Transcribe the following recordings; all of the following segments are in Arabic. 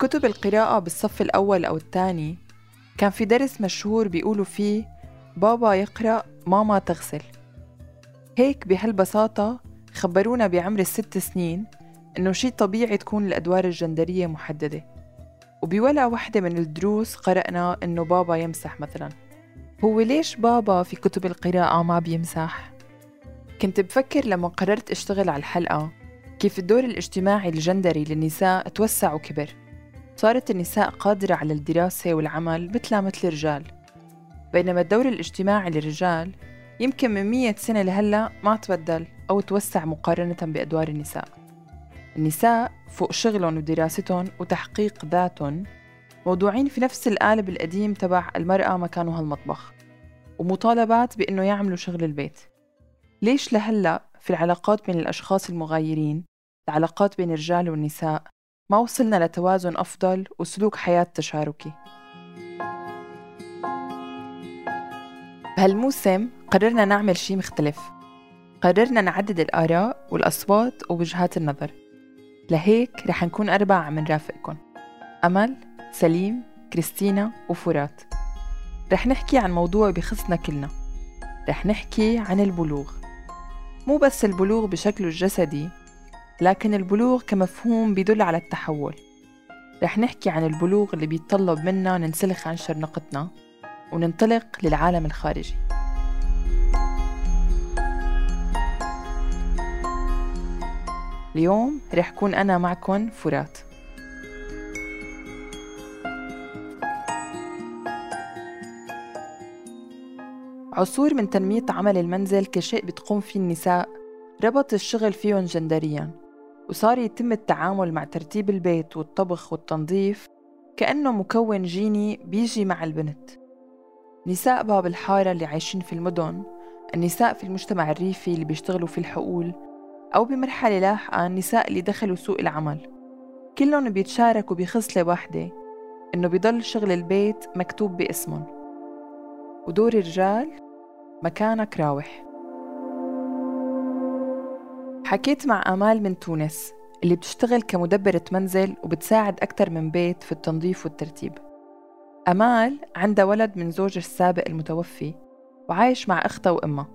بكتب القراءة بالصف الأول أو الثاني كان في درس مشهور بيقولوا فيه بابا يقرأ ماما تغسل. هيك بهالبساطة خبرونا بعمر الست سنين إنه شي طبيعي تكون الأدوار الجندرية محددة. وبولا وحدة من الدروس قرأنا إنه بابا يمسح مثلا. هو ليش بابا في كتب القراءة ما بيمسح؟ كنت بفكر لما قررت أشتغل على الحلقة كيف الدور الاجتماعي الجندري للنساء توسع وكبر. صارت النساء قادرة على الدراسة والعمل مثلها مثل الرجال. بينما الدور الاجتماعي للرجال يمكن من مية سنة لهلأ ما تبدل أو توسع مقارنة بأدوار النساء. النساء فوق شغلهم ودراستهم وتحقيق ذاتهم موضوعين في نفس القالب القديم تبع المرأة مكانها المطبخ ومطالبات بأنه يعملوا شغل البيت. ليش لهلأ في العلاقات بين الأشخاص المغايرين العلاقات بين الرجال والنساء ما وصلنا لتوازن أفضل وسلوك حياة تشاركي. بهالموسم قررنا نعمل شي مختلف. قررنا نعدد الآراء والأصوات ووجهات النظر. لهيك رح نكون أربعة عم نرافقكم أمل، سليم، كريستينا وفرات. رح نحكي عن موضوع بخصنا كلنا. رح نحكي عن البلوغ. مو بس البلوغ بشكله الجسدي لكن البلوغ كمفهوم بيدل على التحول. رح نحكي عن البلوغ اللي بيتطلب منا ننسلخ عن شرنقتنا وننطلق للعالم الخارجي. اليوم رح كون أنا معكم فرات. عصور من تنمية عمل المنزل كشيء بتقوم فيه النساء ربط الشغل فيهم جندريا. وصار يتم التعامل مع ترتيب البيت والطبخ والتنظيف كأنه مكون جيني بيجي مع البنت. نساء باب الحارة اللي عايشين في المدن النساء في المجتمع الريفي اللي بيشتغلوا في الحقول أو بمرحلة لاحقة النساء اللي دخلوا سوق العمل. كلهم بيتشاركوا بخصلة واحدة إنه بيضل شغل البيت مكتوب باسمهم. ودور الرجال مكانك راوح. حكيت مع آمال من تونس اللي بتشتغل كمدبرة منزل وبتساعد أكثر من بيت في التنظيف والترتيب. أمال عندها ولد من زوجها السابق المتوفي وعايش مع أختها وأمها.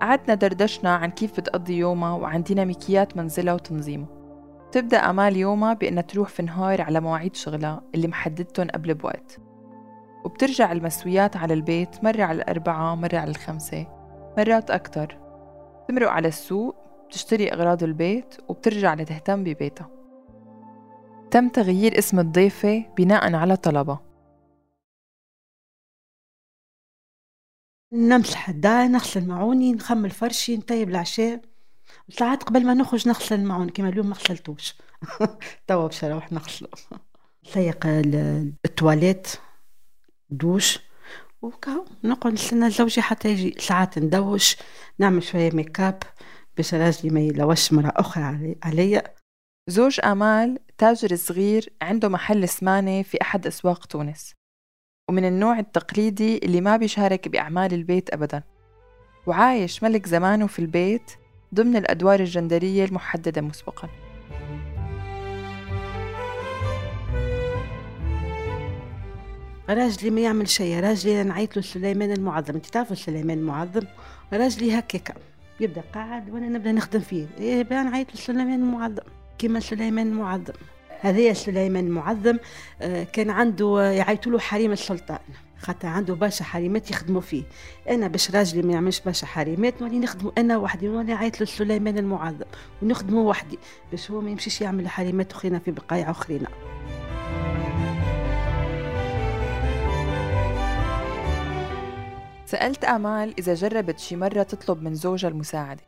قعدنا دردشنا عن كيف بتقضي يومها وعن ديناميكيات منزلها وتنظيمه تبدأ أمال يومها بأنها تروح في نهار على مواعيد شغلها اللي محددتهم قبل بوقت. وبترجع المسويات على البيت مرة على الأربعة مرة على الخمسة مرات أكتر. تمرق على السوق بتشتري أغراض البيت وبترجع لتهتم ببيتها. تم تغيير اسم الضيفة بناء على طلبها. نمسح الدار نغسل معوني نخمل فرشي نطيب العشاء. ساعات قبل ما نخرج نغسل الماعون كما اليوم ما غسلتوش. توا باش نروح نغسله نسيق التواليت دوش وكاو نقعد نستنى زوجي حتى يجي. ساعات ندوش نعمل شوية make up. باش راجلي ما يلوش مرة أخرى عليا زوج آمال تاجر صغير عنده محل سمانة في أحد أسواق تونس. ومن النوع التقليدي اللي ما بيشارك بأعمال البيت أبدا. وعايش ملك زمانه في البيت ضمن الأدوار الجندرية المحددة مسبقاً. راجلي ما يعمل شيء راجلي نعيط له سليمان المعظم. أنت تعرفوا سليمان المعظم؟ راجلي هكاك يبدأ قاعد وأنا نبدأ نخدم فيه. إيه بقى نعيط له سليمان المعظم. كيما سليمان المعظم. هذايا سليمان المعظم آه، كان عنده يعيطوا له حريم السلطان. خاطر عنده برشا حريمات يخدموا فيه. أنا باش راجلي ما يعملش برشا حريمات نولي نخدموا أنا وحدي نولي نعيط له سليمان المعظم. ونخدموا وحدي. باش هو ما يمشيش يعمل حريمات أخرين في بقايع أخرين. سألت آمال إذا جربت شي مرة تطلب من زوجها المساعدة.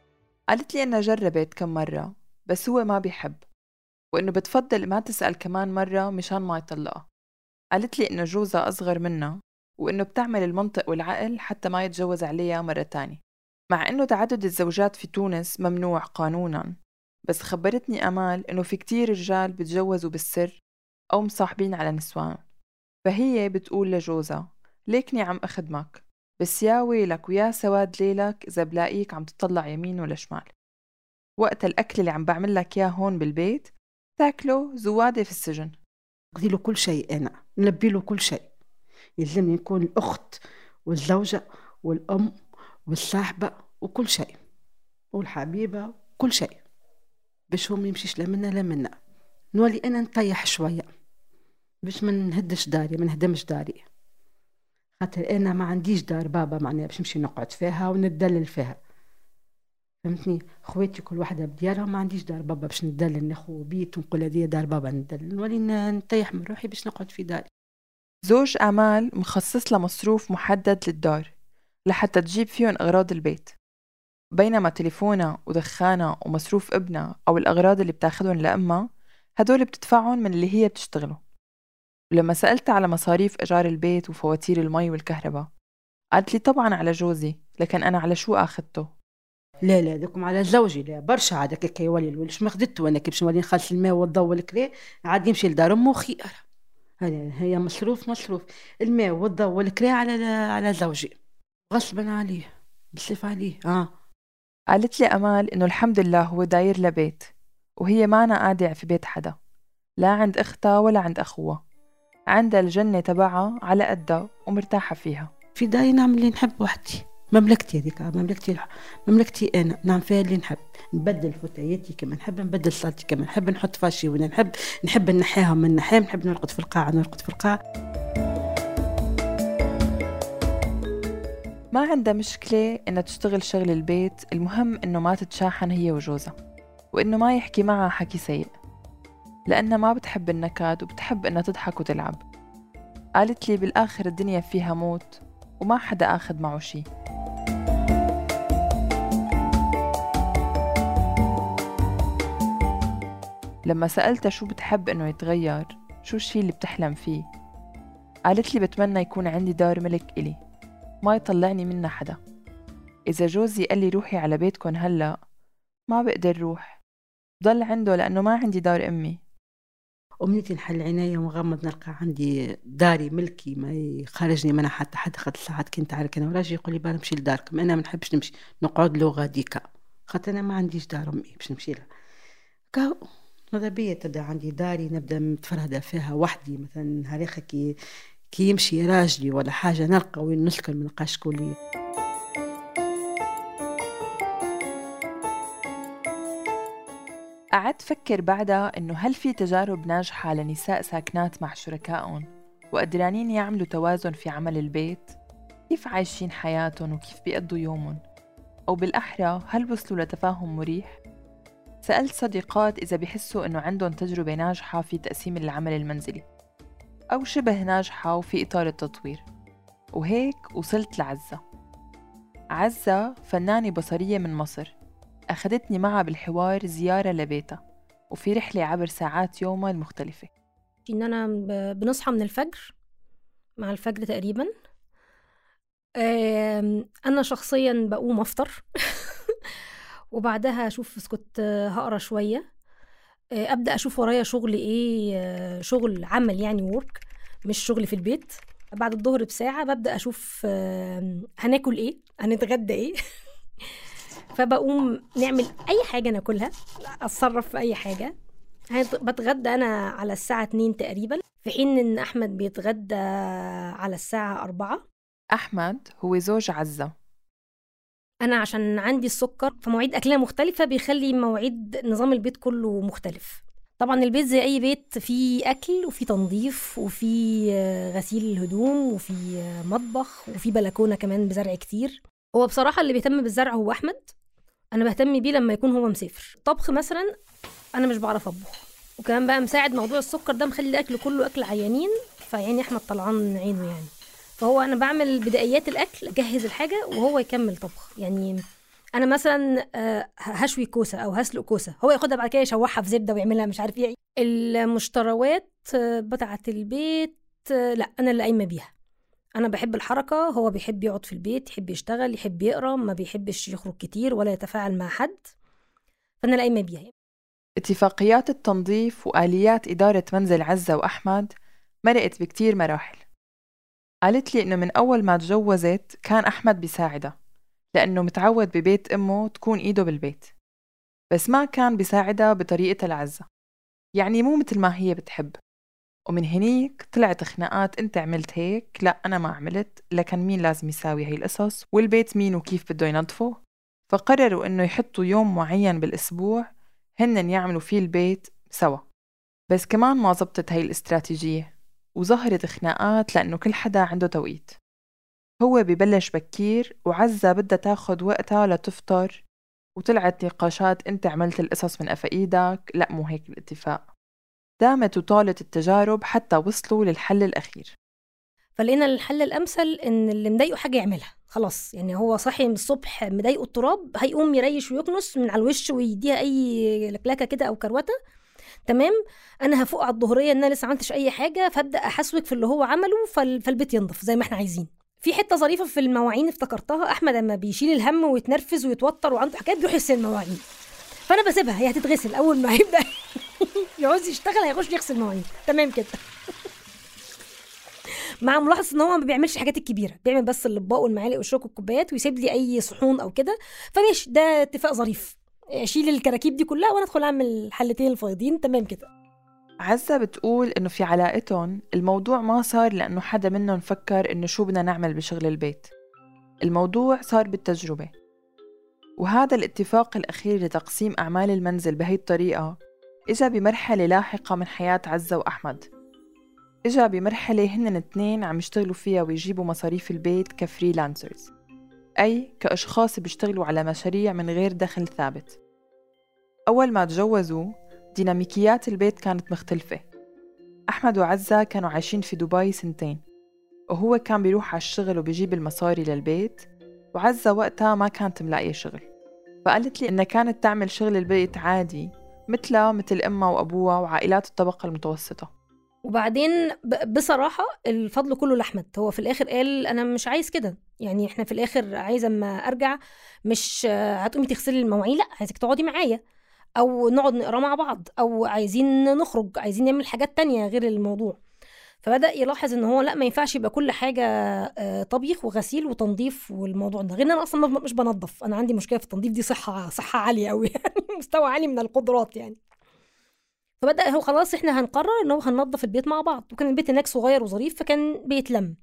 قالت لي إنها جربت كم مرة بس هو ما بيحب. وإنه بتفضل ما تسأل كمان مرة مشان ما يطلقها. قالت لي إنه جوزها أصغر منها وإنه بتعمل المنطق والعقل حتى ما يتجوز عليها مرة تانية. مع إنه تعدد الزوجات في تونس ممنوع قانونا. بس خبرتني أمال إنه في كتير رجال بتجوزوا بالسر أو مصاحبين على نسوان. فهي بتقول لجوزها ليكني عم أخدمك. بس يا ويلك ويا سواد ليلك إذا بلاقيك عم تطلع يمين ولا شمال. وقت الأكل اللي عم بعمل لك إياه هون بالبيت تاكله زوادة في السجن. أقضي له كل شيء أنا نلبي له كل شيء. يلزمني نكون الأخت والزوجة والأم والصاحبة وكل شيء. والحبيبة كل شيء. باش هو ما يمشيش لا منا لا منا. نولي أنا نطيح شوية. باش ما نهدش داري ما نهدمش داري. خاطر أنا ما عنديش دار بابا معناها باش نمشي نقعد فيها وندلل فيها. فهمتني؟ خواتي كل واحدة بديارها ما عنديش دار بابا باش ندلل ناخو بيت ونقول هذه دار بابا ندلل نولي نطيح من روحي باش نقعد في داري. زوج أمال مخصص لها مصروف محدد للدار لحتى تجيب فيهم أغراض البيت. بينما تليفونها ودخانها ومصروف ابنها أو الأغراض اللي بتاخدهم لأمها هدول بتدفعهم من اللي هي بتشتغله. ولما سألتها على مصاريف إيجار البيت وفواتير المي والكهرباء قالت لي طبعا على جوزي لكن أنا على شو أخذته؟ لا لا دوكم على زوجي لا برشا عاد هكاك يولي الولد ما خدته أنا كي باش نولي نخلص الماء والضوء والكري عاد يمشي لدار أمه خير هي مصروف مصروف. الماء والضوء والكري على على زوجي. غصبا عليه بصيف عليه آه. قالت لي أمال إنه الحمد لله هو داير لبيت وهي معنا قاعدة في بيت حدا لا عند أختها ولا عند أخوها. عندها الجنة تبعها على قدها ومرتاحة فيها. في داي نعمل اللي نحب وحدي. مملكتي هذيك مملكتي مملكتي أنا. نعم فيها اللي نحب. نبدل فتياتي كما نحب نبدل صالتي كما نحب نحط فاشي وين نحب. نحب نحيها من نحيها نحب نرقد في القاعة نرقد في القاعة. ما عندها مشكلة إنها تشتغل شغل البيت المهم إنه ما تتشاحن هي وجوزها وإنه ما يحكي معها حكي سيء. لأنها ما بتحب النكد وبتحب إنها تضحك وتلعب. قالت لي بالآخر الدنيا فيها موت وما حدا آخد معه شي. لما سألتها شو بتحب إنه يتغير شو الشي اللي بتحلم فيه؟ قالت لي بتمنى يكون عندي دار ملك إلي ما يطلعني منها حدا. إذا جوزي قال لي روحي على بيتكن هلأ ما بقدر روح. ضل عنده لأنه ما عندي دار أمي. أمنيتي نحل عيني ومغمض نلقى عندي داري ملكي ما يخرجني منها حتى حد خاطر ساعات كنت عارف أنا. وراجي يقول لي بقى نمشي لداركم. أنا ما نحبش نمشي. نقعد له غاديكا خاطر أنا ما عنديش دار أمي. باش نمشي لها. كاو ماذا بيا؟ تبدا عندي داري نبدا متفرهده فيها وحدي. مثلا نهار كي كي يمشي راجلي ولا حاجة نلقى وين نسكن من قاشكولي قعدت فكر بعدها إنه هل في تجارب ناجحة لنساء ساكنات مع شركائهم وقدرانين يعملوا توازن في عمل البيت؟ كيف عايشين حياتهم وكيف بيقضوا يومهم؟ أو بالأحرى هل وصلوا لتفاهم مريح؟ سألت صديقات إذا بيحسوا إنه عندهم تجربة ناجحة في تقسيم العمل المنزلي أو شبه ناجحة وفي إطار التطوير وهيك وصلت لعزة عزة فنانة بصرية من مصر أخدتني معها بالحوار زيارة لبيتها وفي رحلة عبر ساعات يومها المختلفة. إن أنا بنصحى من الفجر مع الفجر تقريبا. أنا شخصيا بقوم أفطر. وبعدها أشوف اسكت هقرا شوية. آه، أبدأ أشوف ورايا شغل إيه آه، شغل عمل يعني وورك مش شغل في البيت. بعد الظهر بساعة ببدأ أشوف هناكل إيه هنتغدى إيه. فبقوم نعمل أي حاجة ناكلها أتصرف في أي حاجة. بتغدى أنا على الساعة 2 تقريبا في حين إن أحمد بيتغدى على الساعة 4 أحمد هو زوج عزة. أنا عشان عندي السكر فمواعيد اكلها مختلفة بيخلي مواعيد نظام البيت كله مختلف. طبعا البيت زي أي بيت فيه أكل وفيه تنظيف وفيه غسيل الهدوم وفيه مطبخ وفيه بلكونة كمان بزرع كتير. هو بصراحة اللي بيهتم بالزرع هو أحمد. أنا بهتم بيه لما يكون هو مسافر. طبخ مثلا أنا مش بعرف أطبخ. وكمان بقى مساعد موضوع السكر ده مخلي الأكل كله أكل عيانين فيعني احمد طلعان عينه يعني. فهو أنا بعمل بدايات الأكل أجهز الحاجة وهو يكمل طبخ. يعني أنا مثلا آه، هشوي كوسة أو هسلق كوسة. هو ياخدها بعد كده يشوحها في زبدة ويعملها مش عارف إيه. المشتروات آه، بتاعة البيت آه، لأ أنا اللي قايمة بيها. أنا بحب الحركة هو بيحب يقعد في البيت يحب يشتغل يحب يقرأ ما بيحبش يخرج كتير ولا يتفاعل مع حد. فأنا اللي قايمه بيها اتفاقيات التنظيف وآليات إدارة منزل عزة وأحمد مرقت بكتير مراحل. قالت لي إنه من أول ما تجوزت كان أحمد بيساعدها لأنه متعود ببيت أمه تكون إيده بالبيت. بس ما كان بيساعدها بطريقتها العزة. يعني مو مثل ما هي بتحب. ومن هنيك طلعت خناقات انت عملت هيك؟ لا أنا ما عملت لكن مين لازم يساوي هي القصص؟ والبيت مين وكيف بده ينظفه؟ فقرروا إنه يحطوا يوم معين بالأسبوع هن يعملوا فيه البيت سوا. بس كمان ما زبطت هاي الاستراتيجية وظهرت خناقات لأنه كل حدا عنده توقيت. هو ببلش بكير وعزة بدها تاخد وقتها لتفطر وطلعت نقاشات انت عملت القصص من قفا إيدك لا مو هيك الاتفاق. دامت وطالت التجارب حتى وصلوا للحل الأخير. فلقينا الحل الأمثل إن اللي مضايقه حاجة يعملها خلاص. يعني هو صاحي من الصبح مضايقه التراب هيقوم يريش ويكنس من على الوش ويديها أي لكلكه كده أو كروتة. تمام. أنا هفوق على الظهرية إن أنا لسه ما عملتش أي حاجة فأبدأ أحسوك في اللي هو عمله فال... فالبيت ينضف زي ما إحنا عايزين. في حتة ظريفة في المواعين افتكرتها أحمد لما بيشيل الهم ويتنرفز ويتوتر وعنده حاجات بيروح يغسل المواعين. فأنا بسيبها هي هتتغسل أول ما هيبدا يعوز يشتغل هيخش يغسل مواعين. تمام كده. مع ملاحظة إن هو ما بيعملش الحاجات الكبيرة بيعمل بس الأطباق والمعالق والشوك والكوبايات ويسيب لي أي صحون أو كده. فماشي ده اتفاق ظريف. أشيل الكراكيب دي كلها وأنا أدخل أعمل حلتين الفايضين. تمام كده. عزة بتقول إنه في علاقتهم الموضوع ما صار لأنه حدا منهم فكر إنه شو بدنا نعمل بشغل البيت. الموضوع صار بالتجربة. وهذا الاتفاق الأخير لتقسيم أعمال المنزل بهي الطريقة إجا بمرحلة لاحقة من حياة عزة وأحمد. إجا بمرحلة هن الاثنين عم يشتغلوا فيها ويجيبوا مصاريف البيت كفريلانسرز أي كأشخاص بيشتغلوا على مشاريع من غير دخل ثابت. أول ما تجوزوا ديناميكيات البيت كانت مختلفة. أحمد وعزة كانوا عايشين في دبي سنتين وهو كان بيروح على الشغل وبيجيب المصاري للبيت وعزة وقتها ما كانت ملاقية شغل. فقالت لي إنها كانت تعمل شغل البيت عادي مثلها مثل أمها وأبوها وعائلات الطبقة المتوسطة. وبعدين بصراحة الفضل كله لأحمد. هو في الآخر قال أنا مش عايز كده. يعني إحنا في الآخر عايزة أما أرجع مش هتقومي تغسلي المواعين لأ عايزك تقعدي معايا. أو نقعد نقرا مع بعض. أو عايزين نخرج عايزين نعمل حاجات تانية غير الموضوع. فبدأ يلاحظ إن هو لا ما ينفعش يبقى كل حاجة طبيخ وغسيل وتنظيف والموضوع ده. غير أنا أصلا مش بنظف. أنا عندي مشكلة في التنظيف دي صحة صحة عالية قوي يعني مستوى عالي من القدرات يعني. فبدأ هو خلاص إحنا هنقرر إن هو هننظف البيت مع بعض. وكان البيت هناك صغير وظريف فكان بيتلم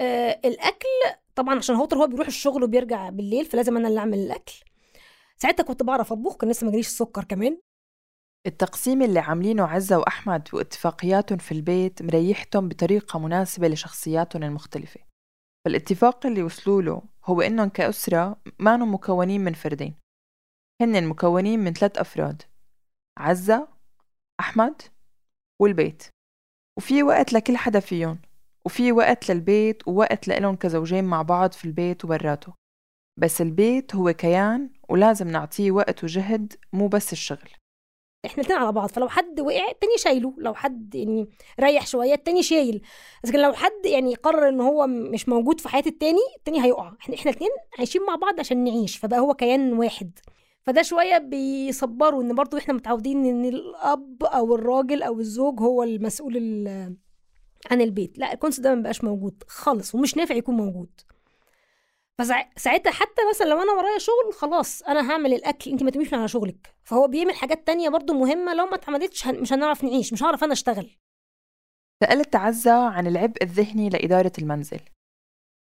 آه الأكل طبعا عشان هوتر هو بيروح الشغل وبيرجع بالليل فلازم أنا اللي أعمل الأكل. ساعتها كنت بعرف أطبخ كان لسه ما جاليش السكر كمان. التقسيم اللي عاملينه عزة وأحمد واتفاقياتهم في البيت مريحتهم بطريقة مناسبة لشخصياتهم المختلفة. فالاتفاق اللي وصلوا له هو إنهم كأسرة ما مكونين من فردين. هن مكونين من ثلاث أفراد عزة أحمد والبيت. وفي وقت لكل حدا فيهم وفي وقت للبيت ووقت لإلهم كزوجين مع بعض في البيت وبراته. بس البيت هو كيان ولازم نعطيه وقت وجهد مو بس الشغل. إحنا الاثنين على بعض فلو حد وقع التاني شايله لو حد يعني ريح شوية التاني شايل. لكن لو حد يعني قرر إن هو مش موجود في حياة التاني التاني هيقع. إحنا إحنا الاثنين عايشين مع بعض عشان نعيش فبقى هو كيان واحد. فده شوية بيصبروا إن برضو إحنا متعودين إن الأب أو الراجل أو الزوج هو المسؤول عن البيت. لا الكونس ده ما بقاش موجود خالص ومش نافع يكون موجود. فساعتها حتى مثلا لو أنا ورايا شغل خلاص أنا هعمل الأكل أنت ما تقوميش على شغلك. فهو بيعمل حاجات تانية برضو مهمة لو ما اتعملتش مش هنعرف نعيش مش هعرف أنا أشتغل. سألت عزة عن العبء الذهني لإدارة المنزل.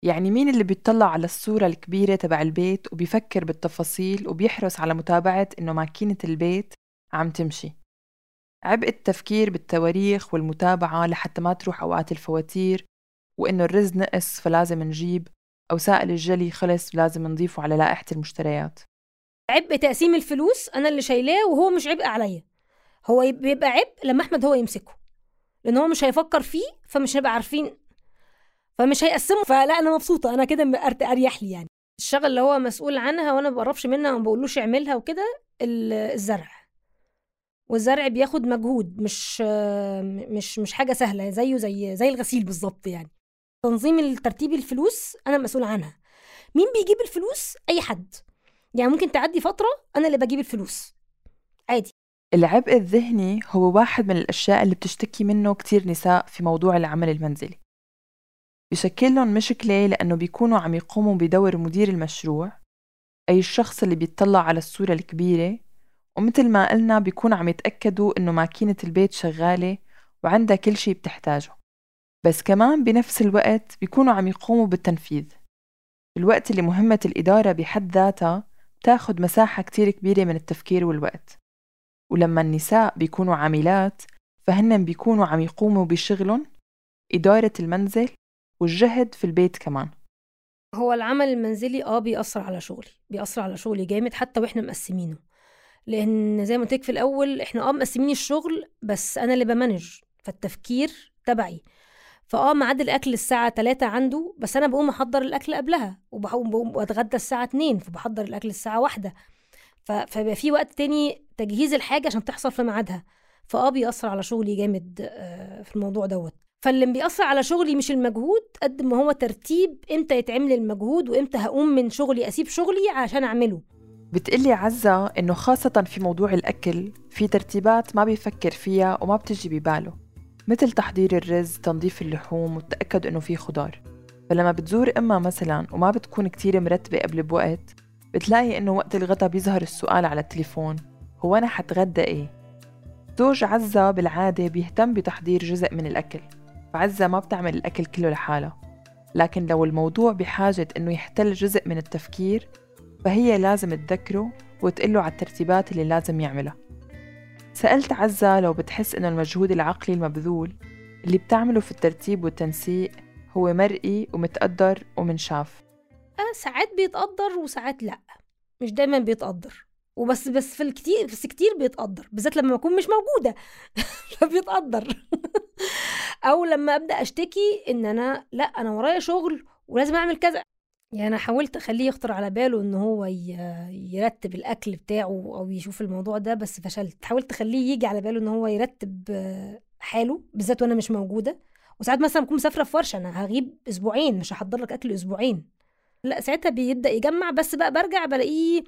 يعني مين اللي بيطلع على الصورة الكبيرة تبع البيت وبيفكر بالتفاصيل وبيحرص على متابعة إنه ماكينة البيت عم تمشي؟ عبء التفكير بالتواريخ والمتابعة لحتى ما تروح أوقات الفواتير وإنه الرز نقص فلازم نجيب. أو سائل الجلي خلص لازم نضيفه على لائحة المشتريات. عبء تقسيم الفلوس أنا اللي شايلاه وهو مش عبء عليا. هو بيبقى عبء لما أحمد هو يمسكه. لأن هو مش هيفكر فيه فمش هنبقى عارفين فمش هيقسمه. فلا أنا مبسوطة. أنا كده أريح لي يعني. الشغل اللي هو مسؤول عنها وأنا ما بقربش منها وما بقولوش اعملها وكده الزرع. والزرع بياخد مجهود مش مش مش حاجة سهلة زيه زي زي الغسيل بالظبط يعني. تنظيم الترتيب الفلوس أنا مسؤول عنها. مين بيجيب الفلوس؟ أي حد. يعني ممكن تعدي فترة أنا اللي بجيب الفلوس. عادي. العبء الذهني هو واحد من الأشياء اللي بتشتكي منه كتير نساء في موضوع العمل المنزلي. بشكل لهم مشكلة لأنه بيكونوا عم يقوموا بدور مدير المشروع أي الشخص اللي بيطلع على الصورة الكبيرة ومثل ما قلنا بيكونوا عم يتأكدوا إنه ماكينة البيت شغالة وعندها كل شي بتحتاجه. بس كمان بنفس الوقت بيكونوا عم يقوموا بالتنفيذ. الوقت اللي مهمة الإدارة بحد ذاتها بتاخد مساحة كتير كبيرة من التفكير والوقت. ولما النساء بيكونوا عاملات فهن بيكونوا عم يقوموا بشغلهم إدارة المنزل والجهد في البيت كمان. هو العمل المنزلي آه بيأثر على شغلي بيأثر على شغلي جامد حتى وإحنا مقسمينه. لأن زي ما قلت في الأول إحنا آه مقسمين الشغل بس أنا اللي بمانج فالتفكير تبعي. فآه ميعاد الأكل الساعة 3 عنده بس أنا بقوم أحضر الأكل قبلها وبقوم بقوم وأتغدى الساعة 2 فبحضر الأكل الساعة 1 فبيبقى في وقت تاني تجهيز الحاجة عشان تحصل في ميعادها. فآه بيأثر على شغلي جامد آه، في الموضوع دوت. فاللي بيأثر على شغلي مش المجهود قد ما هو ترتيب إمتى يتعمل المجهود وإمتى هقوم من شغلي أسيب شغلي عشان أعمله. بتقلي عزة إنه خاصة في موضوع الأكل في ترتيبات ما بيفكر فيها وما بتجي بباله. مثل تحضير الرز تنظيف اللحوم والتأكد إنه في خضار. فلما بتزور أمها مثلا وما بتكون كتير مرتبة قبل بوقت بتلاقي إنه وقت الغدا بيظهر السؤال على التليفون هو أنا حتغدى إيه؟ زوج عزة بالعادة بيهتم بتحضير جزء من الأكل فعزة ما بتعمل الأكل كله لحالها. لكن لو الموضوع بحاجة إنه يحتل جزء من التفكير فهي لازم تذكره وتقله على الترتيبات اللي لازم يعملها. سألت عزة لو بتحس إنه المجهود العقلي المبذول اللي بتعمله في الترتيب والتنسيق هو مرئي ومتقدر ومنشاف آه ساعات بيتقدر وساعات لأ. مش دايما بيتقدر. وبس بس في الكتير بس كتير بيتقدر بالذات لما اكون مش موجودة. فبيتقدر أو لما أبدأ أشتكي إن أنا لأ أنا ورايا شغل ولازم أعمل كذا. يعني أنا حاولت أخليه يخطر على باله إن هو يرتب الأكل بتاعه أو يشوف الموضوع ده بس فشلت. حاولت أخليه يجي على باله إن هو يرتب حاله بالذات وأنا مش موجودة. وساعات مثلا بكون مسافرة في ورشة أنا هغيب أسبوعين مش هحضر لك أكل أسبوعين. لا ساعتها بيبدأ يجمع بس بقى برجع بلاقيه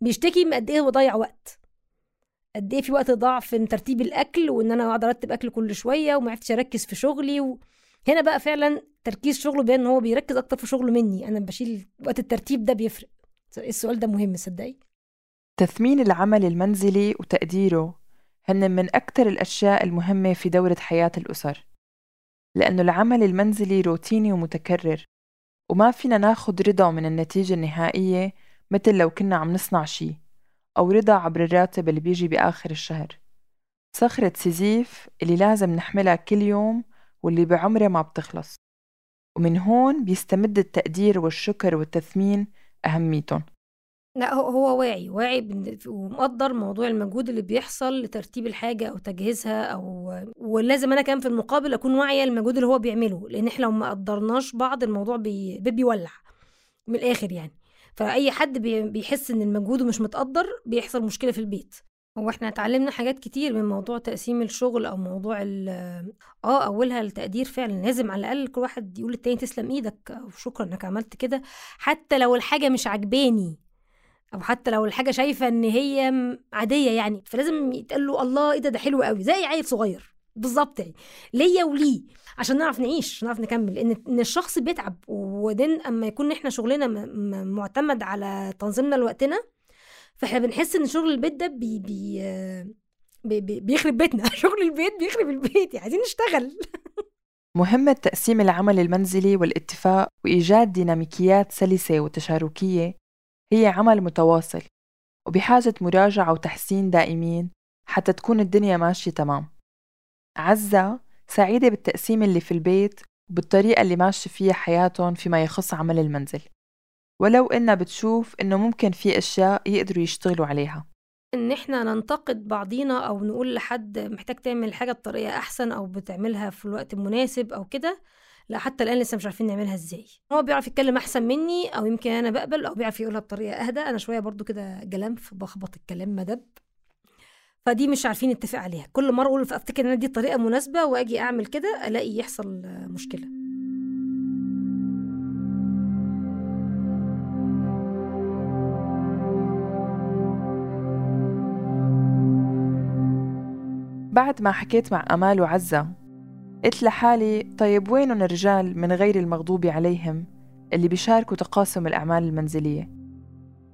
بيشتكي من قد إيه هو ضيع وقت. قد إيه في وقت ضاع في ترتيب الأكل وإن أنا أقعد أرتب أكل كل شوية وما عرفتش أركز في شغلي و... هنا بقى فعلا تركيز شغله بان إن هو بيركز أكتر في شغله مني. أنا بشيل وقت الترتيب ده بيفرق. السؤال ده مهم صدقي تثمين العمل المنزلي وتقديره هن من أكثر الأشياء المهمة في دورة حياة الأسر. لأنه العمل المنزلي روتيني ومتكرر وما فينا ناخد رضا من النتيجة النهائية مثل لو كنا عم نصنع شي أو رضا عبر الراتب اللي بيجي بآخر الشهر. صخرة سيزيف اللي لازم نحملها كل يوم واللي بعمرها ما بتخلص. ومن هون بيستمد التقدير والشكر والتثمين أهميتهم. لا هو واعي واعي ومقدر موضوع المجهود اللي بيحصل لترتيب الحاجة أو تجهيزها أو ولازم أنا كمان في المقابل أكون واعية المجهود اللي هو بيعمله لأن إحنا لو ما قدرناش بعض الموضوع بي... بيولع من الآخر يعني. فأي حد بيحس إن المجهود مش متقدر بيحصل مشكلة في البيت. هو إحنا اتعلمنا حاجات كتير من موضوع تقسيم الشغل أو موضوع ال آه أولها التقدير فعلا. لازم على الأقل كل واحد يقول للتاني تسلم إيدك أو شكرا إنك عملت كده. حتى لو الحاجة مش عجباني أو حتى لو الحاجة شايفة إن هي عادية يعني فلازم يتقال له الله إيه ده؟ ده حلو قوي. زي عيل صغير. بالظبط يعني. ليا وليه. عشان نعرف نعيش نعرف نكمل. ان إن الشخص بيتعب وبعدين أما يكون إحنا شغلنا معتمد على تنظيمنا لوقتنا فاحنا بنحس إن شغل البيت ده بي بي بي بيخرب بيتنا. شغل البيت بيخرب البيت. يعني عايزين نشتغل. مهمة تقسيم العمل المنزلي والاتفاق وإيجاد ديناميكيات سلسة وتشاركية. هي عمل متواصل وبحاجة مراجعة وتحسين دائمين حتى تكون الدنيا ماشية تمام. عزة سعيدة بالتقسيم اللي في البيت وبالطريقة اللي ماشية فيها حياتهم فيما يخص عمل المنزل. ولو إنها بتشوف إنه ممكن في أشياء يقدروا يشتغلوا عليها. إن إحنا ننتقد بعضينا أو نقول لحد محتاج تعمل حاجة بطريقة أحسن أو بتعملها في الوقت المناسب أو كده لا حتى الآن لسه مش عارفين نعملها إزاي. هو بيعرف يتكلم أحسن مني أو يمكن أنا بقبل أو بيعرف يقولها بطريقة أهدى. أنا شوية برضو كده جلمف بخبط الكلام مدب. فدي مش عارفين نتفق عليها. كل مرة أقول افتكر إن دي الطريقة مناسبة وأجي أعمل كده ألاقي يحصل مشكلة. بعد ما حكيت مع أمال وعزة قلت لحالي طيب وينهم الرجال من غير المغضوب عليهم اللي بيشاركوا تقاسم الأعمال المنزلية؟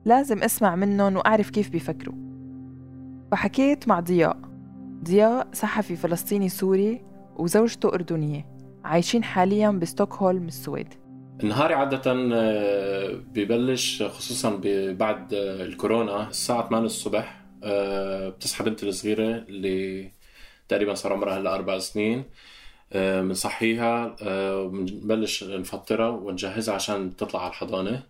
لازم أسمع منهم وأعرف كيف بيفكروا. فحكيت مع ضياء. ضياء صحفي فلسطيني سوري وزوجته أردنية عايشين حاليا بستوكهولم السويد. نهاري عادة آه، ببلش خصوصا بعد الكورونا الساعة 8 الصبح آه، بتصحى بنتي الصغيرة اللي تقريبا صار عمرها هلا أربع سنين. بنصحيها بنبلش نفطرها ونجهزها عشان تطلع على الحضانة.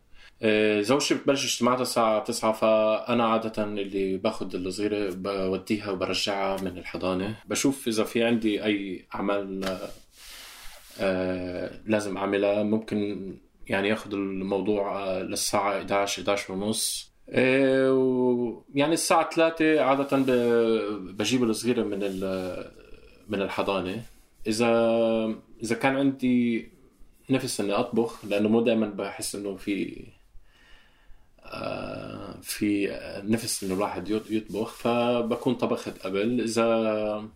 زوجتي بتبلش اجتماعاتها الساعة 9 فأنا عادة اللي باخذ الصغيرة بوديها وبرجعها من الحضانة. بشوف إذا في عندي أي أعمال آه، لازم أعملها. ممكن يعني ياخذ الموضوع آه، للساعة 11 11 ونص. آه، يعني الساعة 3 عادة بجيب الصغيرة من من الحضانة. إذا إذا كان عندي نفس إني أطبخ لأنه مو دائما بحس إنه في في نفس إنه الواحد يطبخ فبكون طبخت قبل. إذا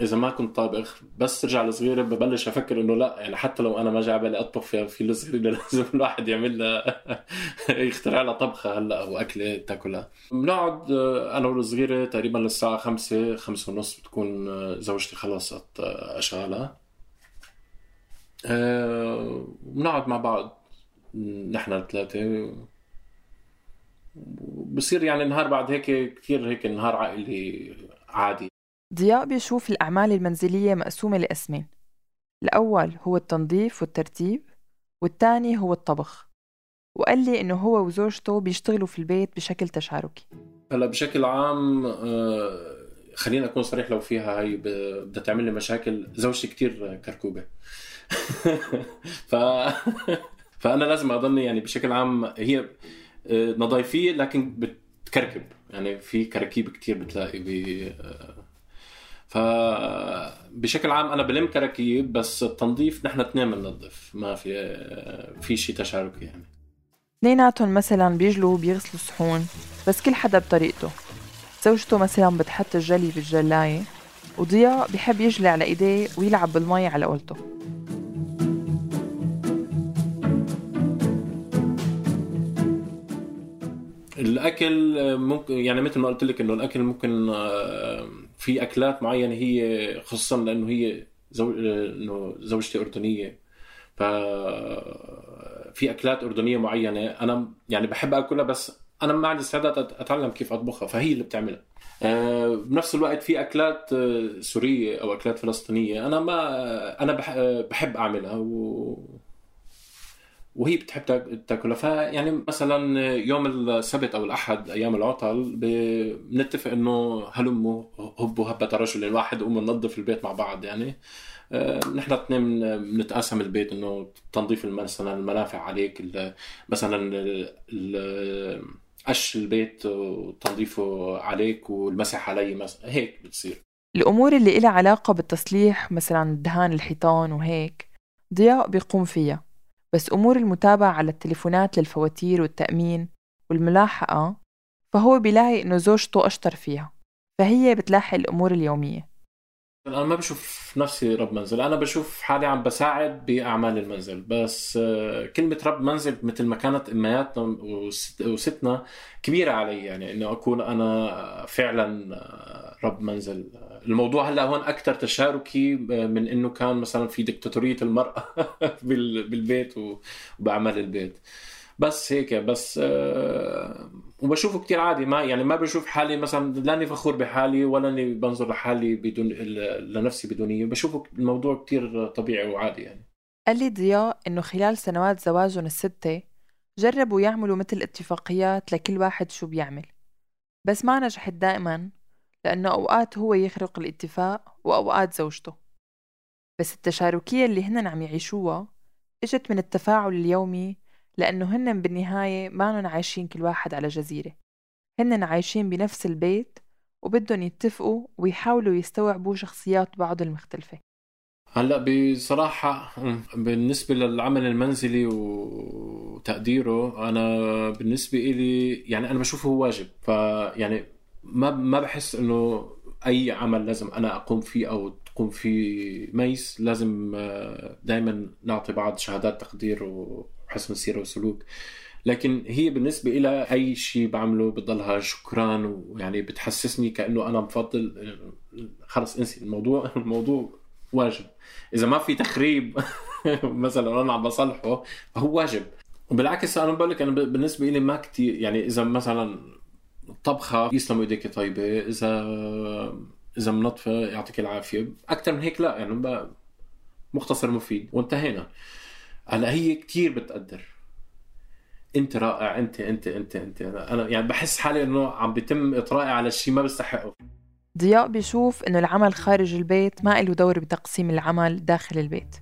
إذا ما كنت طابخ بس ترجع الصغيره ببلش أفكر إنه لا يعني حتى لو أنا ما جاي بالي أطبخ في في الصغيره لازم الواحد يعمل لها يخترع لها طبخة هلأ أو أكلة تأكلها. بنقعد آه، أنا والصغيرة تقريبا للساعه خمسة خمسة ونص بتكون آه، زوجتي خلصت آه، أشغالها. بنقعد مع بعض نحن الثلاثة. بصير يعني نهار بعد هيك كثير هيك نهار عائلي عادي. ضياء بيشوف الأعمال المنزلية مقسومة لقسمين. الأول هو التنظيف والترتيب والثاني هو الطبخ. وقال لي إنه هو وزوجته بيشتغلوا في البيت بشكل تشاركي. هلأ بشكل عام آه، خلينا أكون صريح لو فيها هي بدها تعمل لي مشاكل. زوجتي كتير كركوبة. ف... فأنا لازم أضلني يعني بشكل عام هي آه، نظيفية لكن بتكركب. يعني في كراكيب كتير بتلاقي ب آه، فبشكل عام أنا بلم كراكيب بس التنظيف نحن اثنين بننظف ما في في شيء تشاركي يعني. اثنيناتهم مثلا بيجلوا وبيغسلوا صحون بس كل حدا بطريقته. زوجته مثلا بتحط الجلي بالجلاية وضياء بحب يجلي على إيديه ويلعب بالمي على قولته الأكل ممكن يعني مثل ما قلت لك إنه الأكل ممكن آه، في أكلات معينة هي خصوصا لأنه هي زو... إنه زوجتي أردنية. ف في أكلات أردنية معينة أنا يعني بحب آكلها بس أنا ما عندي استعداد أتعلم كيف أطبخها فهي اللي بتعملها. آه، بنفس الوقت في أكلات آه، سورية أو أكلات فلسطينية أنا ما أنا بحب أعملها و... وهي بتحب تاكلها. فيعني مثلا يوم السبت أو الأحد أيام العطل بنتفق إنه هلموا هبوا هبة رجل الواحد قوموا ننظف البيت مع بعض يعني. آه، نحن اثنين بنتقاسم البيت إنه تنظيف مثلا المنافع عليك مثلا قش البيت وتنظيفه عليك والمسح علي مثلا. هيك بتصير. الأمور اللي لها علاقة بالتصليح مثلا دهان الحيطان وهيك ضياء بيقوم فيها. بس أمور المتابعة على التليفونات للفواتير والتأمين والملاحقة فهو بيلاقي إنه زوجته أشطر فيها فهي بتلاحق الأمور اليومية. أنا ما بشوف نفسي رب منزل أنا بشوف حالي عم بساعد بأعمال المنزل بس آه، كلمة رب منزل مثل ما كانت امياتنا وستنا كبيرة علي يعني إنه أكون أنا فعلا آه، رب منزل الموضوع هلا هون أكثر تشاركي آه، من إنه كان مثلا في دكتاتورية المرأة بالبيت وبأعمال البيت. بس هيك بس أه وبشوفه كتير عادي. ما يعني ما بشوف حالي مثلا لأني فخور بحالي ولا أني بنظر لحالي بدون لنفسي بدونيه بشوفه الموضوع كتير طبيعي وعادي يعني. قال لي ضياء إنه خلال سنوات زواجهم الستة جربوا يعملوا مثل اتفاقيات لكل واحد شو بيعمل. بس ما نجحت دائما. لأنه أوقات هو يخرق الاتفاق وأوقات زوجته. بس التشاركية اللي هن عم يعيشوها إجت من التفاعل اليومي لأنه هن بالنهاية مانن عايشين كل واحد على جزيرة. هن عايشين بنفس البيت وبدهم يتفقوا ويحاولوا يستوعبوا شخصيات بعض المختلفة. هلأ بصراحة بالنسبة للعمل المنزلي وتقديره أنا بالنسبة إلي يعني أنا بشوفه واجب. فيعني ما ما بحس إنه أي عمل لازم أنا أقوم فيه أو تقوم فيه ميس لازم آه، دائما نعطي بعض شهادات تقدير و حسن السيرة والسلوك. لكن هي بالنسبة إلى أي شيء بعمله بضلها شكرا ويعني بتحسسني كأنه أنا مفضل خلص انسي الموضوع. الموضوع واجب. إذا ما في تخريب مثلا أنا عم بصلحه فهو واجب. وبالعكس أنا بقول لك أنا بالنسبة لي ما كثير يعني إذا مثلا طبخة يسلم إيديك طيبة اذا إذا منظفة يعطيك العافية. أكثر من هيك لا يعني مختصر مفيد. وانتهينا. هلا هي كثير بتقدر. أنت رائع أنت أنت أنت أنت. أنا يعني بحس حالي إنه عم بيتم اطرائي على شيء ما بستحقه. ضياء بيشوف إنه العمل خارج البيت ما له دور بتقسيم العمل داخل البيت.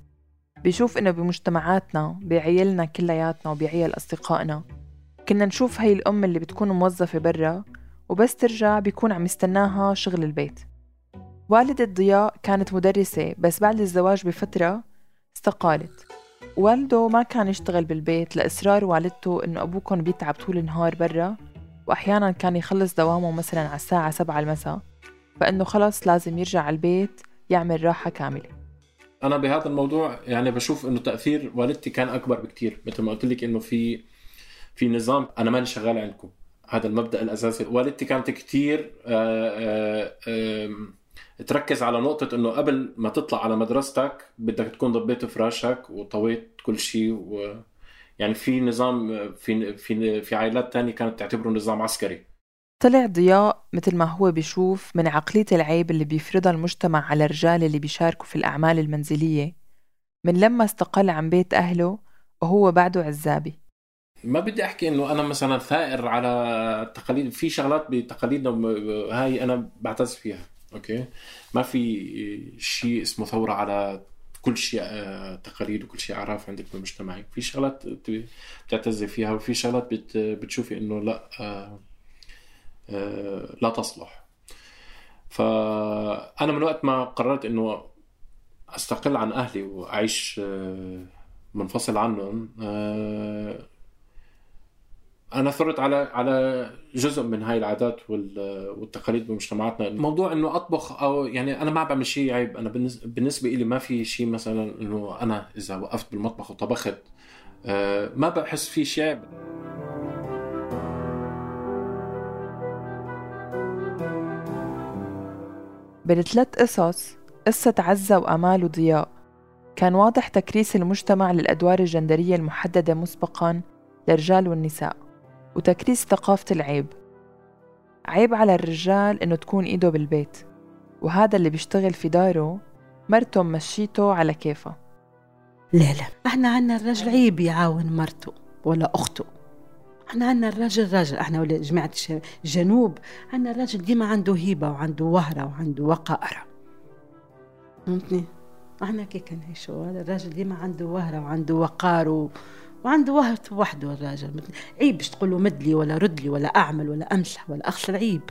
بيشوف إنه بمجتمعاتنا بعيالنا كلياتنا وبعيال أصدقائنا. كنا نشوف هي الأم اللي بتكون موظفة برا وبس ترجع بيكون عم يستناها شغل البيت. والدة ضياء كانت مدرسة بس بعد الزواج بفترة استقالت. والده ما كان يشتغل بالبيت لإصرار والدته إنه أبوكم بيتعب طول النهار برا وأحيانا كان يخلص دوامه مثلا على الساعة سبعة المساء فإنه خلص لازم يرجع على البيت يعمل راحة كاملة. أنا بهذا الموضوع يعني بشوف إنه تأثير والدتي كان أكبر بكتير مثل ما قلت لك إنه في في نظام أنا ماني شغال عندكم. هذا المبدأ الأساسي. والدتي كانت كتير آآ آآ تركز على نقطة إنه قبل ما تطلع على مدرستك بدك تكون ضبيت فراشك وطويت كل شيء و يعني في نظام في في في عائلات تانية كانت تعتبره نظام عسكري. طلع ضياء مثل ما هو بيشوف من عقلية العيب اللي بيفرضها المجتمع على الرجال اللي بيشاركوا في الأعمال المنزلية. من لما استقل عن بيت أهله وهو بعده عزابي. ما بدي أحكي إنه أنا مثلا ثائر على التقاليد في شغلات بتقاليدنا هاي أنا بعتز فيها أوكي؟ ما في شيء اسمه ثورة على كل شيء آه، تقاليد وكل شيء أعراف عندك بمجتمعك في شغلات بتعتزي فيها وفي شغلات بتشوفي إنه لا آه، آه، لا تصلح. فأنا من وقت ما قررت إنه أستقل عن أهلي وأعيش منفصل عنهم أنا ثرت على على جزء من هاي العادات والتقاليد بمجتمعاتنا. موضوع إنه أطبخ أو يعني أنا ما بعمل شيء عيب. أنا بالنسبة لي ما في شيء مثلا إنه أنا إذا وقفت بالمطبخ وطبخت آه، ما بحس في شيء عيب. بالثلاث قصص قصة عزة وأمال وضياء. كان واضح تكريس المجتمع للأدوار الجندرية المحددة مسبقا للرجال والنساء. وتكريس ثقافة العيب. عيب على الرجال إنه تكون إيده بالبيت وهذا اللي بيشتغل في داره مرته مشيته على كيفها لا لا إحنا عنا الرجل عيب يعاون مرته ولا أخته. إحنا عنا الرجل راجل إحنا ولا جماعة الجنوب عنا الرجل ديما عنده هيبة وعنده وهرة وعنده وقائر فهمتني؟ إحنا كي كنعيشوا هذا الراجل ديما عنده وهرة وعنده وقار و... وعنده وهرة وحده الراجل. عيب باش تقول له مدلي ولا ردلي ولا أعمل ولا أمسح ولا أغسل عيب.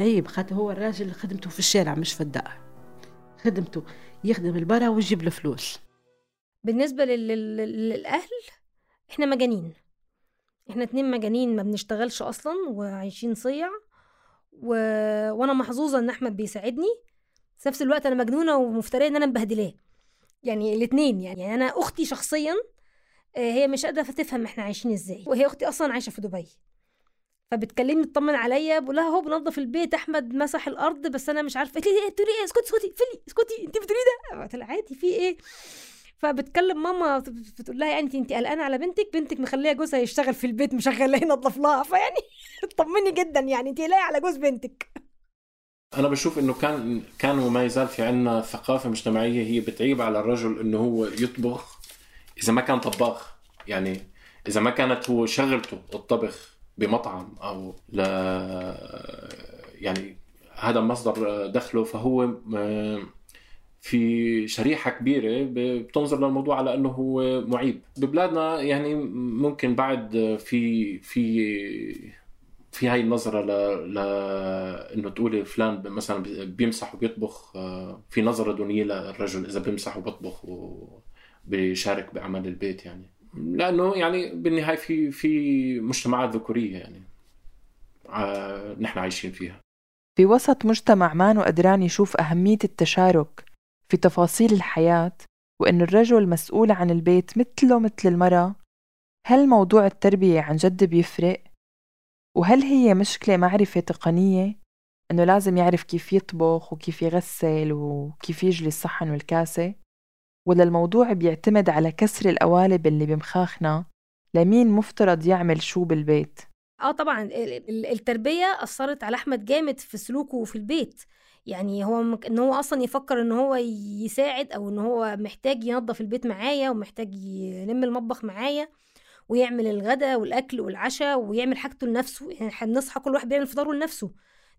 عيب. خاطر هو الراجل خدمته في الشارع مش في الدار. خدمته يخدم البرا ويجيب له فلوس. بالنسبة لل... للأهل إحنا مجانين. إحنا اتنين مجانين ما بنشتغلش أصلا وعايشين صيع. و... وأنا محظوظة إن أحمد بيساعدني. في نفس الوقت أنا مجنونة ومفترية إن أنا مبهدلاه. يعني الاثنين يعني. يعني أنا أختي شخصيا آه، هي مش قادرة تفهم إحنا عايشين إزاي. وهي أختي أصلا عايشة في دبي. فبتكلمني تطمن عليا بقول لها هو بنظف البيت أحمد مسح الأرض بس أنا مش عارفة. قالت لي إيه؟ بتقولي إيه؟ اسكتي اسكتي فلي اسكتي. انت بتقولي ده؟ قلت لها عادي في إيه؟ فبتكلم ماما بتقول لها يعني انت قلقانة على بنتك؟ بنتك مخلية جوزها يشتغل في البيت مشغلاه ينظف لها. فيعني طمني جدا يعني. انت لاقي على جوز بنتك. أنا بشوف إنه كان كان وما يزال في عندنا ثقافة مجتمعية هي بتعيب على الرجل إنه هو يطبخ إذا ما كان طباخ. يعني إذا ما كانت هو شغلته الطبخ بمطعم أو ل يعني هذا مصدر دخله فهو في شريحة كبيرة بتنظر للموضوع على إنه هو معيب. ببلادنا يعني ممكن بعد في في في هاي النظرة ل... ل... إنه تقولي فلان مثلا بيمسح وبيطبخ آه، في نظرة دونية للرجل إذا بيمسح وبيطبخ وبيشارك باعمال البيت يعني لأنه يعني بالنهاية في في مجتمعات ذكورية يعني آه، نحن عايشين فيها في وسط مجتمع ما قدران يشوف أهمية التشارك في تفاصيل الحياة وإنه الرجل مسؤول عن البيت مثله مثل المرأة هل موضوع التربية عن جد بيفرق؟ وهل هي مشكلة معرفة تقنية؟ إنه لازم يعرف كيف يطبخ وكيف يغسل وكيف يجلي الصحن والكاسة؟ ولا الموضوع بيعتمد على كسر القوالب اللي بمخاخنا؟ لمين مفترض يعمل شو بالبيت؟ آه طبعا التربية أثرت على أحمد جامد في سلوكه في البيت. يعني هو مك... إن هو أصلا يفكر إن هو يساعد أو إن هو محتاج ينظف البيت معايا ومحتاج يلم المطبخ معايا. ويعمل الغداء والأكل والعشاء ويعمل حاجته لنفسه يعني هنصحى كل واحد بيعمل فطاره لنفسه.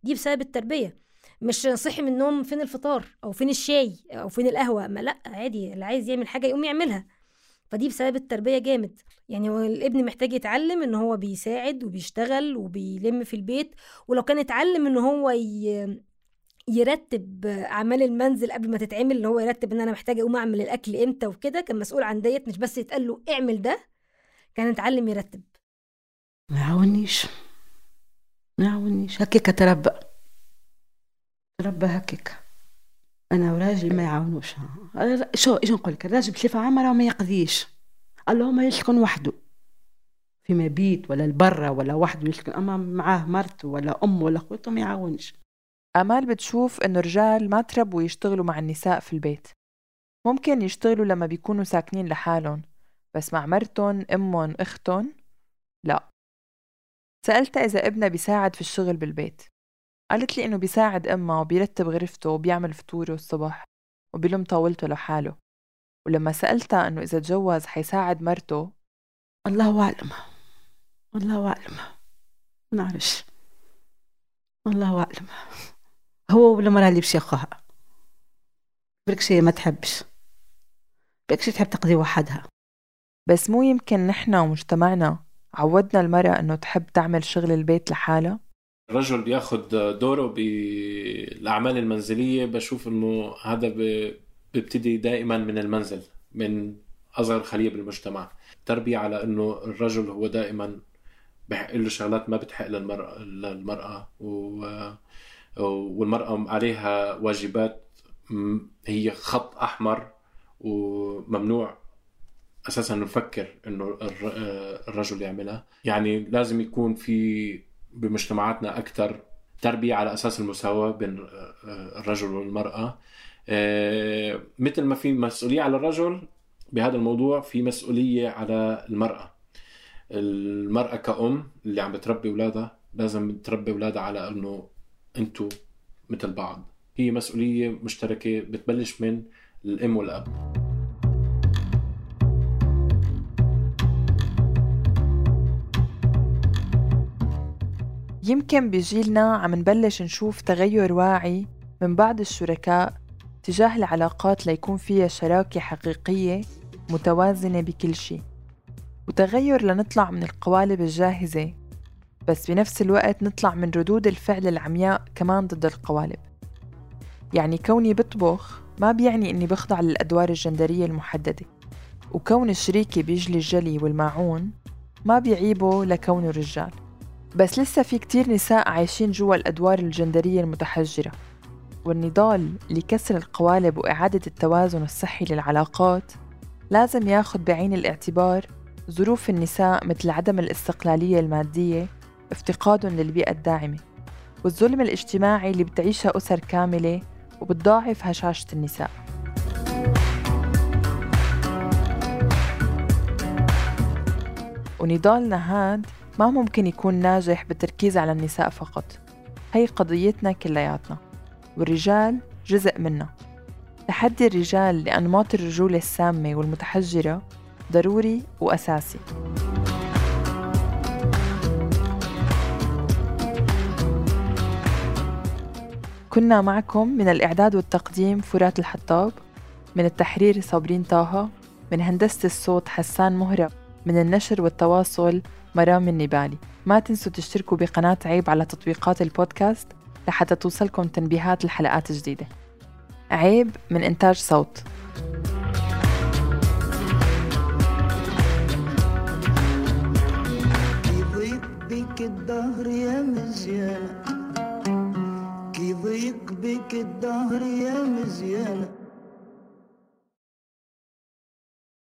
دي بسبب التربية. مش صحي من النوم فين الفطار أو فين الشاي أو فين القهوة ما لأ عادي اللي عايز يعمل حاجة يقوم يعملها. فدي بسبب التربية جامد. يعني هو الابن محتاج يتعلم إن هو بيساعد وبيشتغل وبيلم في البيت ولو كان اتعلم إن هو ي... يرتب أعمال المنزل قبل ما تتعمل اللي هو يرتب إن أنا محتاج أقوم أعمل الأكل إمتى وكده كان مسؤول عن ديت مش بس يتقال له اعمل ده كان اتعلم يرتب. ما يعاونيش. ما يعاونيش. هكيك تربى. تربى هكيك أنا وراجلي ما يعاونوش. شو إيش نقول لك؟ الراجل بصفة عامة ما يقضيش. اللهم يسكن وحده. في مبيت ولا البرة ولا وحده يسكن. أما معاه مرته ولا أم ولا أخوته ما يعاونش. آمال بتشوف إنه الرجال ما تربوا يشتغلوا مع النساء في البيت. ممكن يشتغلوا لما بيكونوا ساكنين لحالهم. بس مع مرتهم أمهم اختهم لا. سألتها إذا ابنها بيساعد في الشغل بالبيت. قالت لي إنه بيساعد أمها وبيرتب غرفته وبيعمل فطوره الصبح وبيلم طاولته لحاله. ولما سألتها إنه إذا تجوز حيساعد مرته الله أعلم. الله أعلم. ما نعرفش الله أعلم. هو ولا مرة اللي بشيخها برك شي ما تحبش. برك شي تحب تقضي وحدها. بس مو يمكن نحن ومجتمعنا عودنا المرأة إنه تحب تعمل شغل البيت لحالها؟ الرجل بياخد دوره بالأعمال المنزلية بشوف إنه هذا بيبتدي دائما من المنزل من أصغر خلية بالمجتمع. تربية على إنه الرجل هو دائما بحق له شغلات ما بتحق للمرأة للمرأة. و والمرأة عليها واجبات هي خط أحمر وممنوع أساسا نفكر إنه الرجل يعملها. يعني لازم يكون في بمجتمعاتنا أكثر تربية على أساس المساواة بين الرجل والمرأة. آه، مثل ما في مسؤولية على الرجل بهذا الموضوع في مسؤولية على المرأة. المرأة كأم اللي عم بتربي أولادها لازم تربي أولادها على إنه أنتم مثل بعض. هي مسؤولية مشتركة بتبلش من الأم والأب. يمكن بجيلنا عم نبلش نشوف تغير واعي من بعض الشركاء تجاه العلاقات ليكون فيها شراكة حقيقية متوازنة بكل شيء. وتغير لنطلع من القوالب الجاهزة بس بنفس الوقت نطلع من ردود الفعل العمياء كمان ضد القوالب. يعني كوني بطبخ ما بيعني إني بخضع للأدوار الجندرية المحددة. وكون شريكي بيجلي الجلي والماعون ما بيعيبه لكونه رجال بس لسه في كتير نساء عايشين جوا الأدوار الجندرية المتحجرة والنضال لكسر القوالب وإعادة التوازن الصحي للعلاقات لازم ياخد بعين الاعتبار. ظروف النساء مثل عدم الاستقلالية المادية افتقادهم للبيئة الداعمة والظلم الاجتماعي اللي بتعيشها أسر كاملة وبتضاعف هشاشة النساء. ونضالنا هاد ما ممكن يكون ناجح بالتركيز على النساء فقط. هي قضيتنا كلياتنا والرجال جزء منا تحدي الرجال لأنماط الرجولة السامة والمتحجرة ضروري وأساسي. كنا معكم من الإعداد والتقديم فرات الحطاب من التحرير صابرين طه من هندسة الصوت حسان مهرب من النشر والتواصل مرام النبالي ما تنسوا تشتركوا بقناة عيب على تطبيقات البودكاست لحتى توصلكم تنبيهات الحلقات الجديدة عيب من إنتاج صوت. الدهر يا مزيانة. كي ضيق الدهر يا مزيانة.